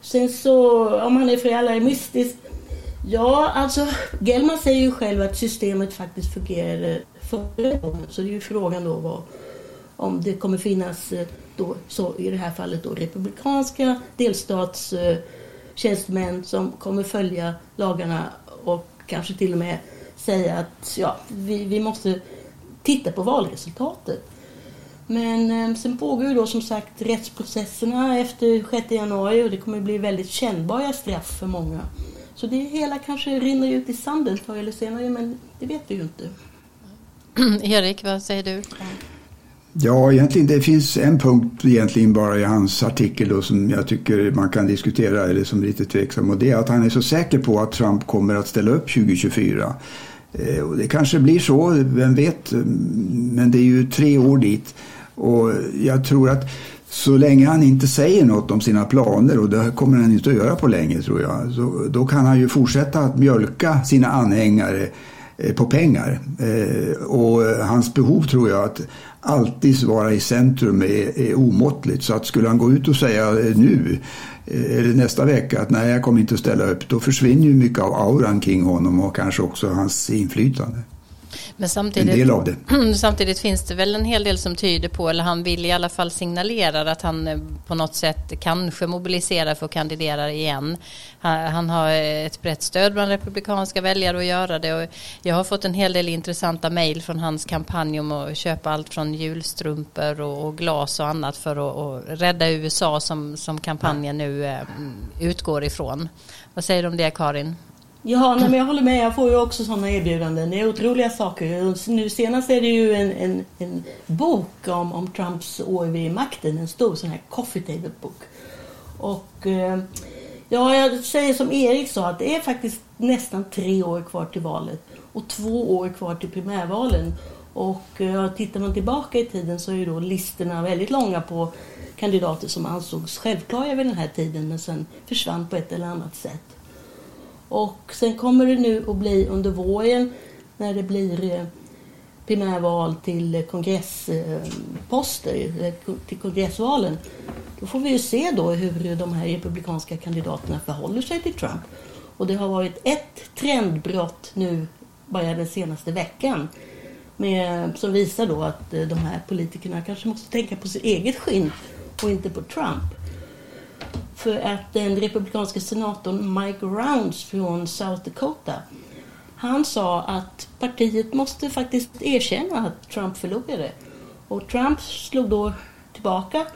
sen så om han är för alarmistisk. Ja, alltså Gellman säger ju själv att systemet faktiskt fungerade förra gången. Så det är ju frågan då vad, om det kommer finnas eh, då, så i det här fallet då republikanska delstatstjänstemän som kommer följa lagarna och kanske till och med säga att ja, vi, vi måste titta på valresultatet. Men eh, sen pågår ju då som sagt rättsprocesserna efter 6 januari och det kommer bli väldigt kännbara straff för många. Så det hela kanske rinner ut i sanden förr eller senare men det vet vi ju inte. [CLEARS THROAT] Erik, vad säger du? Ja, egentligen det finns en punkt egentligen bara i hans artikel då, som jag tycker man kan diskutera eller som är lite tveksam och det är att han är så säker på att Trump kommer att ställa upp 2024. Eh, och det kanske blir så, vem vet, mm, men det är ju tre år dit. Och jag tror att så länge han inte säger något om sina planer och det kommer han inte att göra på länge tror jag. Så då kan han ju fortsätta att mjölka sina anhängare eh, på pengar. Eh, och hans behov tror jag att alltid vara i centrum är, är omåttligt. Så att skulle han gå ut och säga nu Eh, eller nästa vecka att nej jag kommer inte att ställa upp. Då försvinner ju mycket av auran kring honom och kanske också hans inflytande. Men samtidigt, en del av det. [CLEARS THROAT] samtidigt finns det väl en hel del som tyder på, eller han vill i alla fall signalera att han eh, på något sätt kanske mobiliserar för att kandidera igen. Han, har ett brett stöd bland republikanska väljare att göra det och jag har fått en hel del intressanta mejl från hans kampanj om att köpa allt från julstrumpor och, och glas och annat för att rädda USA som, som kampanjen nu eh, utgår ifrån. Vad säger du om det Karin? Ja, nej, men jag håller med. Jag får ju också sådana erbjudanden. Det är otroliga saker. Nu senast är det ju en, en, en bok om, om Trumps år vid makten. En stor sån här coffee table bok. Och eh, ja, jag säger som Erik sa att det är faktiskt nästan tre år kvar till valet och två år kvar till primärvalen. Och eh, tittar man tillbaka i tiden så är ju då listorna väldigt långa på kandidater som ansågs självklara vid den här tiden men sen försvann på ett eller annat sätt. Och sen kommer det nu att bli under våren när det blir eh, primärval till kongressposter, eh, eh, till kongressvalen. Då får vi ju se då hur de här republikanska kandidaterna förhåller sig till Trump. Och det har varit ett trendbrott nu bara den senaste veckan med, som visar då att de här politikerna kanske måste tänka på sitt eget skinn och inte på Trump. För att den republikanska senatorn Mike Rounds från South Dakota han sa att partiet måste faktiskt erkänna att Trump förlorade. Och Trump slog då tillbaka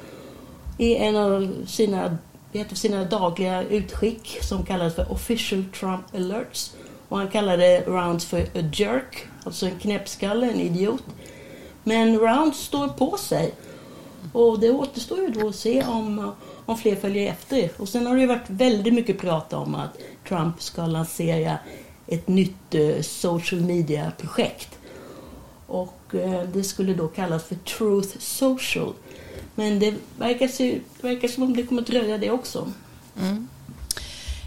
i en av sina, ett av sina dagliga utskick som kallades för Official Trump Alerts. Och han kallade Rounds för a jerk, alltså en knäppskalle, en idiot. Men Rounds står på sig. Och det återstår ju då att se om om fler följer efter. Och sen har det ju varit väldigt mycket prat om att Trump ska lansera ett nytt eh, social media-projekt. Och eh, det skulle då kallas för Truth Social. Men det verkar, se, det verkar som om det kommer att dröja det också. Mm.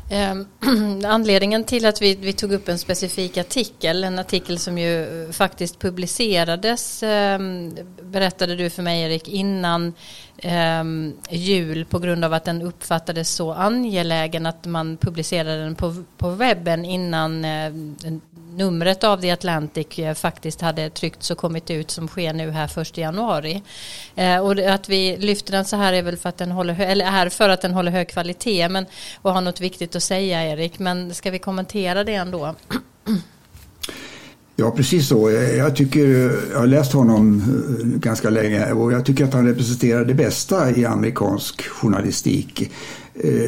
Ehm, [CLEARS THROAT] anledningen till att vi, vi, tog upp en specifik artikel, en artikel som ju eh, faktiskt publicerades, ehm, berättade du för mig Erik, innan Ehm, jul på grund av att den uppfattades så angelägen att man publicerade den på, på webben innan eh, numret av The Atlantic eh, faktiskt hade tryckts och kommit ut som sker nu här första januari. Eh, och att vi lyfter den så här är väl för att den håller, eller är för att den håller hög kvalitet men, och har något viktigt att säga Erik. Men ska vi kommentera det ändå? [CLEARS THROAT] Ja, precis så. Eh, jag, tycker, eh, jag har läst honom eh, ganska länge och jag tycker att han representerar det bästa i amerikansk journalistik.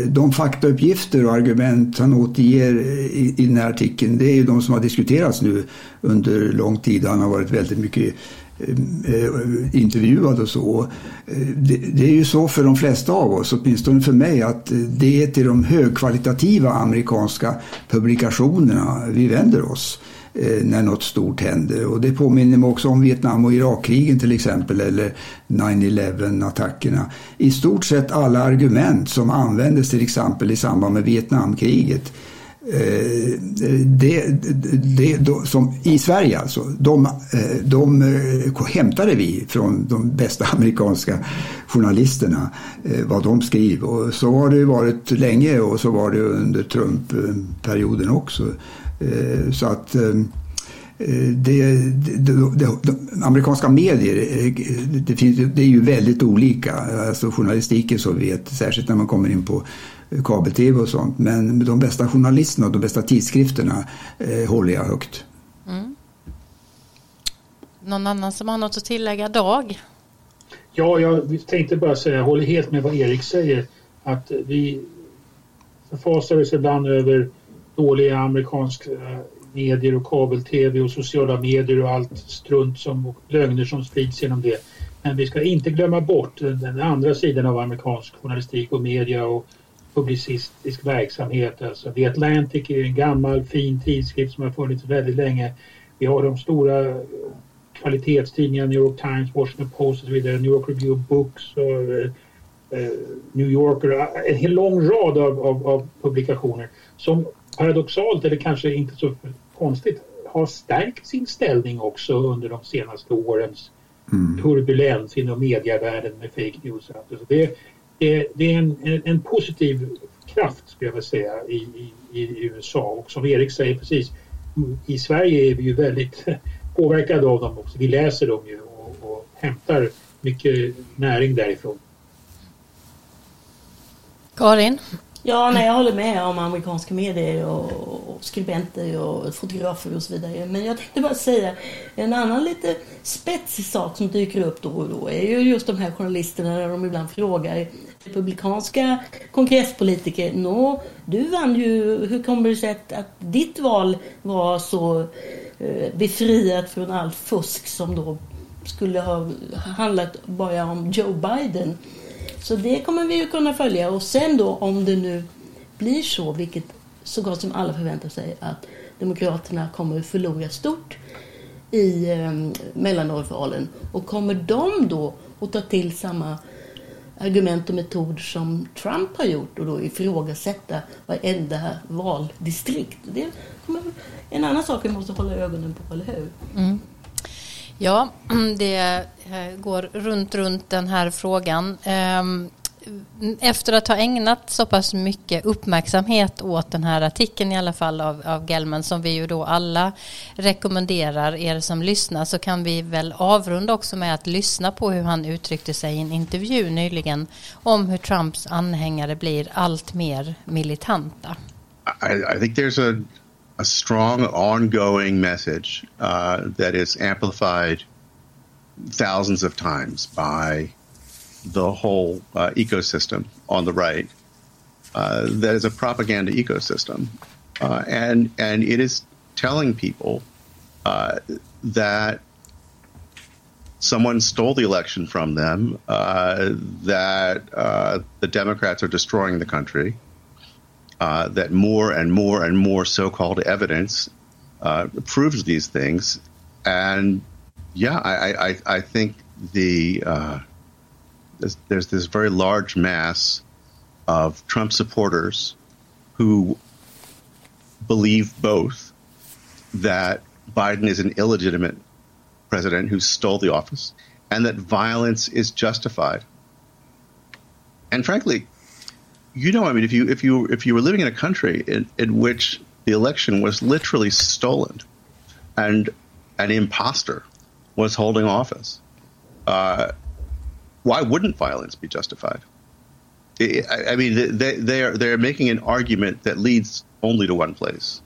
De faktauppgifter och argument han återger i, i den här artikeln det är ju de som har diskuterats nu under lång tid. Han har varit väldigt mycket intervjuad och så. Det, det, är ju så för de flesta av oss, åtminstone för mig, att det är till de högkvalitativa amerikanska publikationerna vi vänder oss. Eh, när något stort händer. Och det påminner mig också om Vietnam och Irakkrigen till exempel eller 9-11-attackerna. I stort sett alla argument som användes till exempel i samband med Vietnamkriget eh, det, det, de, som, I Sverige alltså, de, eh, de hämtade vi från de bästa [LAUGHS] amerikanska journalisterna, vad de skrev. Och så har det varit länge och så var det under Trump-perioden också. Så att det, det, det, amerikanska medier, det, finns, det är ju väldigt olika. Alltså journalistiken så vet, särskilt när man kommer in på kabel-tv och sånt. Men de bästa journalisterna och de bästa tidskrifterna eh, håller jag högt. Mm. Någon annan som har något att tillägga? Dag? Ja, jag tänkte bara säga, jag håller helt med vad Erik säger. Att vi förfasar oss ibland över dåliga amerikanska eh, medier och kabel-tv och sociala medier och allt strunt som, och lögner som sprids genom det. Men vi ska inte glömma bort den andra sidan av amerikansk journalistik och media och publicistisk verksamhet. Alltså The Atlantic är en gammal fin tidskrift som har funnits väldigt länge. Vi har de stora eh, kvalitetstidningarna New York Times, Washington Post och så vidare, New York Review Books och eh, New Yorker, en hel lång rad av, av, av, publikationer som paradoxalt, eller kanske inte så konstigt, har stärkt sin ställning också under de senaste årens mm. turbulens inom medievärlden med fake news. Det, det, det är en, en, en, positiv kraft skulle jag vilja säga i, i, i, USA och som Erik säger precis i Sverige är vi ju väldigt [LAUGHS] påverkade av dem också. Vi läser dem ju och, och hämtar mycket näring därifrån. Karin? Ja, nej, jag håller med om amerikanska medier och, skribenter och fotografer och så vidare. Men jag tänkte bara säga en annan lite spetsig sak som dyker upp då och då är ju just de här journalisterna när de ibland frågar republikanska kongresspolitiker. Nå, du vann ju. Hur kommer det sig att, att ditt val var så eh, befriat från allt fusk som då skulle ha handlat bara om Joe Biden? Så det kommer vi ju kunna följa och sen då om det nu blir så, vilket så gott som alla förväntar sig, att Demokraterna kommer förlora stort i eh, mellanårsvalen. Och kommer de då att ta till samma argument och metod som Trump har gjort och då ifrågasätta varenda valdistrikt? Det är en annan sak vi måste hålla ögonen på, eller hur? Mm. Ja, [CLEARS THROAT] det eh, går runt, runt den här frågan. Ehm, efter att ha ägnat så pass mycket uppmärksamhet åt den här artikeln i alla fall av, av Gelman som vi ju då alla rekommenderar er som lyssnar så kan vi väl avrunda också med att lyssna på hur han uttryckte sig i en intervju nyligen om hur Trumps anhängare blir allt mer militanta. I, I think there's a a strong ongoing message uh, that is amplified thousands of times by the whole uh, ecosystem on the right. Uh, that is a propaganda ecosystem, uh, and and it is telling people uh, that someone stole the election from them, uh, that the Democrats are destroying the country, uh, that more and more and more so-called evidence uh, proves these things, and yeah, I, I, I think the uh, there's, there's, this very large mass of Trump supporters who believe both that Biden is an illegitimate president who stole the office and that violence is justified. And frankly, you know, I mean, if you if you if you were living in a country in, in which the election was literally stolen, and an imposter was holding office, uh, why wouldn't violence be justified? I, I mean, they they are they're making an argument that leads only to one place.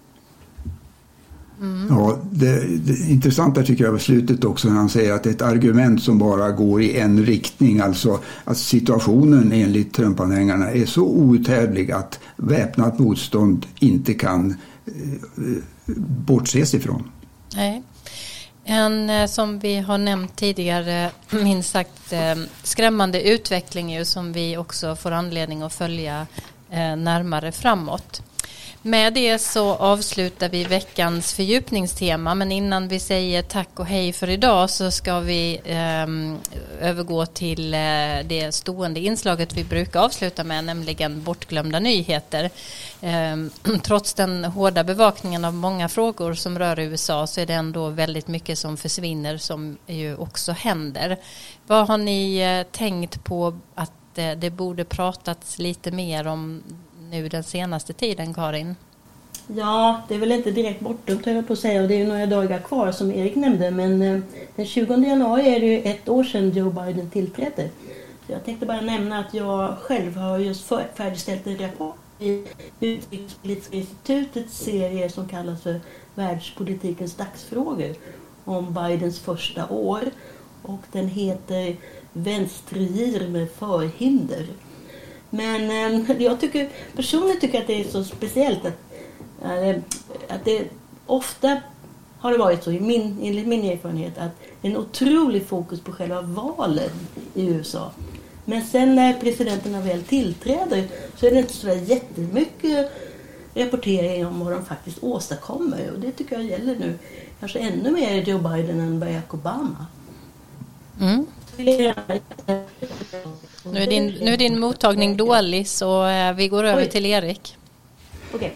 Mm. Ja, det, det intressanta tycker jag var slutet också när han säger att det är ett argument som bara går i en riktning. Alltså att situationen enligt Trumpanhängarna är så outhärdlig att väpnat motstånd inte kan eh, bortses ifrån. Nej. En eh, som vi har nämnt tidigare, [CLEARS THROAT] minst sagt eh, skrämmande utveckling ju, som vi också får anledning att följa eh, närmare framåt. Med det så avslutar vi veckans fördjupningstema men innan vi säger tack och hej för idag så ska vi eh, övergå till eh, det stående inslaget vi brukar avsluta med nämligen bortglömda nyheter. Eh, [CLEARS THROAT] trots den hårda bevakningen av många frågor som rör USA så är det ändå väldigt mycket som försvinner som ju också händer. Vad har ni eh, tänkt på att eh, det borde pratats lite mer om nu den senaste tiden, Karin? Ja, det är väl inte direkt bortdömt höll jag på att säga och det är ju några dagar kvar som Erik nämnde men eh, den 20 januari är det ju ett år sedan Joe Biden tillträdde. Så jag tänkte bara nämna att jag själv har just färdigställt en rapport i Utrikespolitiska institutets serie som kallas för Världspolitikens dagsfrågor om Bidens första år och den heter Vänstergir med förhinder. Men eh, jag tycker personligen tycker att det är så speciellt att, eh, att det ofta har det varit så, i min, enligt min erfarenhet, att det är en otrolig fokus på själva valen i USA. Men sen när presidenterna väl tillträder så är det inte så jättemycket rapportering om vad de faktiskt åstadkommer. Och det tycker jag gäller nu. Kanske ännu mer Joe Biden än Barack Obama. Mm. Nu är, din, nu är din mottagning dålig så eh, vi går över Oj. till Erik. Okay.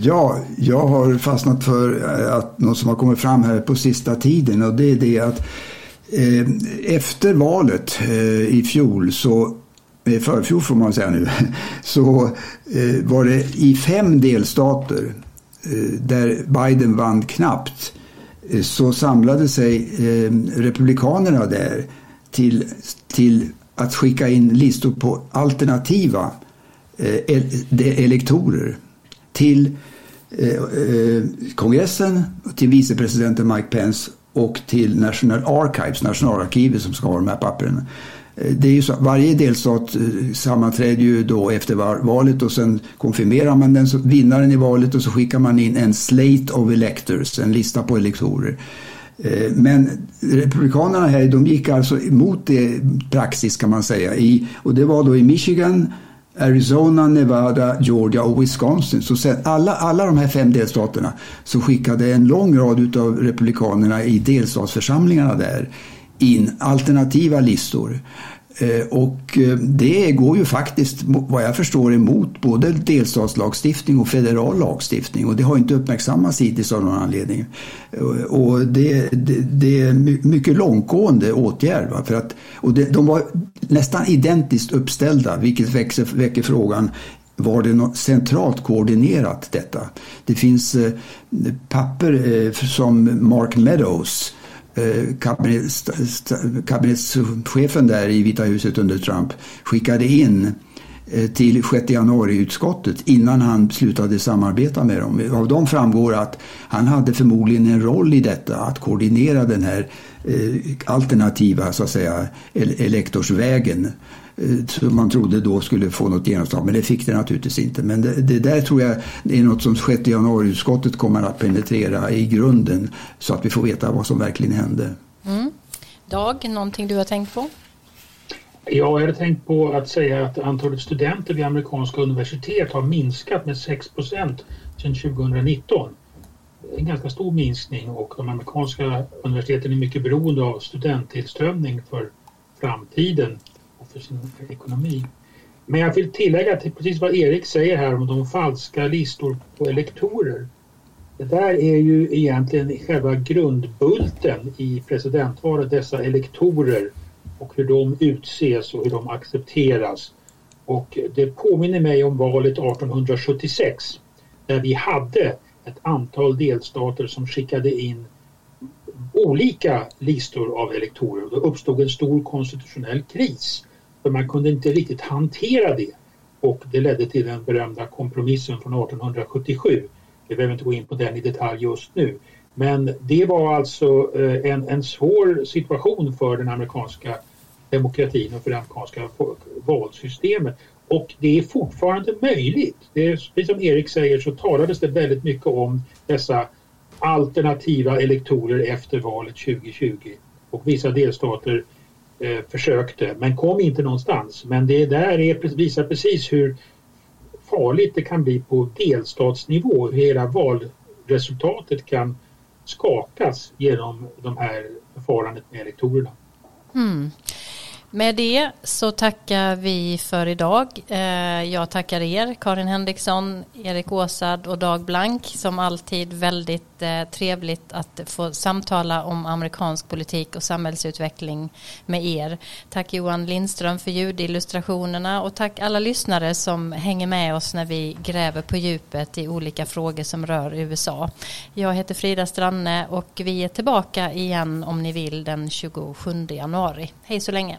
Ja, jag har fastnat för eh, att något som har kommit fram här på sista tiden och det är det att eh, efter valet eh, i fjol så förfjol får man säga nu, [LAUGHS] så eh, var det i fem delstater där Biden vann knappt så samlade sig republikanerna där till, till att skicka in listor på alternativa eh, elektorer till eh, eh, kongressen, till vicepresidenten Mike Pence och till National Archives, nationalarkivet som ska ha de här papperna. Eh, det är ju så, varje delstat eh, sammanträder ju då efter valet och sen konfirmerar man den vinnaren i valet och så skickar man in en slate of electors, en lista på elektorer. Eh, men Republikanerna här de gick alltså emot det praxis kan man säga. I, och det var då i Michigan, Arizona, Nevada, Georgia och Wisconsin. Så sen alla, alla de här fem delstaterna så skickade en lång rad av republikanerna i delstatsförsamlingarna där in alternativa listor. Eh, och eh, det går ju faktiskt, vad jag förstår, emot både delstatslagstiftning och federal lagstiftning. Och det har inte uppmärksammats hittills av någon anledning. Eh, och det, det, det är mycket långtgående åtgärd. Va? För att, och det, de var nästan identiskt uppställda, vilket växer, väcker frågan var det centralt koordinerat detta? Det finns papper som Mark Meadows Eh, kabinettschefen där i Vita huset under Trump skickade in eh, till 6 januari-utskottet innan han slutade samarbeta med dem. Av dem framgår att han hade förmodligen en roll i detta, att koordinera den här eh, alternativa så att säga, elektorsvägen som man trodde då skulle få något genomslag. Men det fick det naturligtvis inte. Men det, det där tror jag är något som 6 januari-utskottet kommer att penetrera i grunden så att vi får veta vad som verkligen hände. Mm. Dag, någonting du har tänkt på? Ja, jag hade tänkt på att säga att antalet studenter vid amerikanska universitet har minskat med 6 procent sedan 2019. En ganska stor minskning och de amerikanska universiteten är mycket beroende av studenttillströmning för framtiden för sin ekonomi. Men jag vill tillägga till precis vad Erik säger här om de falska listor på elektorer. Det där är ju egentligen själva grundbulten i presidentvalet, dessa elektorer och hur de utses och hur de accepteras. Och det påminner mig om valet 1876 där vi hade ett antal delstater som skickade in olika listor av elektorer. Då uppstod en stor konstitutionell kris för man kunde inte riktigt hantera det. Och det ledde till den berömda kompromissen från 1877. Vi behöver inte gå in på den i detalj just nu. Men det var alltså eh, en, en svår situation för den amerikanska demokratin och för det amerikanska valsystemet. Och det är fortfarande möjligt. Det är, precis som Erik säger så talades det väldigt mycket om dessa alternativa elektorer efter valet 2020. Och vissa delstater eh, försökte men kom inte någonstans. Men det där är, visar precis hur farligt det kan bli på delstatsnivå. Hur hela valresultatet kan skakas genom de här förfarandet med elektorerna. Mm. Med det så tackar vi för idag. Eh, jag tackar er, Karin Henriksson, Erik Åsad och Dag Blank, som alltid väldigt eh, trevligt att få samtala om amerikansk politik och samhällsutveckling med er. Tack Johan Lindström för ljudillustrationerna och tack alla lyssnare som hänger med oss när vi gräver på djupet i olika frågor som rör USA. Jag heter Frida Stranne och vi är tillbaka igen om ni vill den 27 januari. Hej så länge!